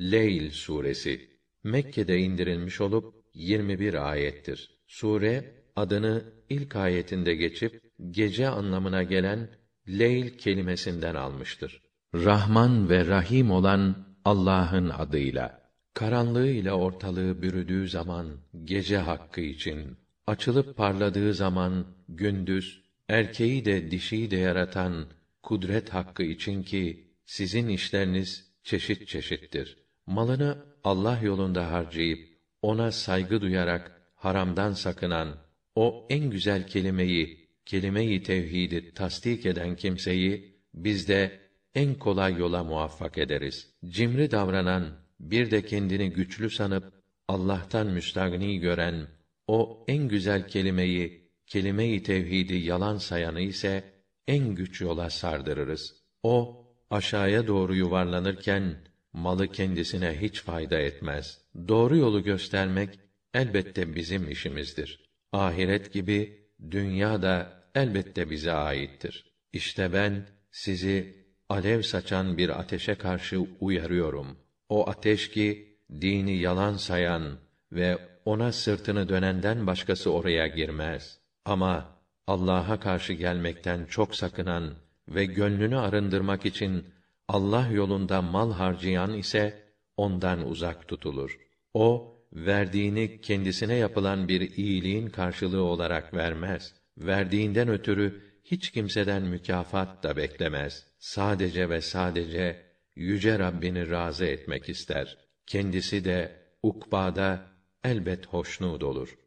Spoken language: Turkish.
Leyl suresi Mekke'de indirilmiş olup 21 ayettir. Sure adını ilk ayetinde geçip gece anlamına gelen Leyl kelimesinden almıştır. Rahman ve Rahim olan Allah'ın adıyla. Karanlığı ile ortalığı bürüdüğü zaman gece hakkı için, açılıp parladığı zaman gündüz, erkeği de dişiyi de yaratan kudret hakkı için ki sizin işleriniz çeşit çeşittir. Malını Allah yolunda harcayıp ona saygı duyarak haramdan sakınan o en güzel kelimeyi, kelime-i tevhidi tasdik eden kimseyi biz de en kolay yola muvaffak ederiz. Cimri davranan, bir de kendini güçlü sanıp Allah'tan müstagni gören o en güzel kelimeyi, kelime-i tevhidi yalan sayanı ise en güç yola sardırırız. O aşağıya doğru yuvarlanırken malı kendisine hiç fayda etmez. Doğru yolu göstermek elbette bizim işimizdir. Ahiret gibi dünya da elbette bize aittir. İşte ben sizi alev saçan bir ateşe karşı uyarıyorum. O ateş ki dini yalan sayan ve ona sırtını dönenden başkası oraya girmez. Ama Allah'a karşı gelmekten çok sakınan ve gönlünü arındırmak için Allah yolunda mal harcayan ise ondan uzak tutulur. O verdiğini kendisine yapılan bir iyiliğin karşılığı olarak vermez. Verdiğinden ötürü hiç kimseden mükafat da beklemez. Sadece ve sadece yüce Rabbini razı etmek ister. Kendisi de ukbada elbet hoşnut olur.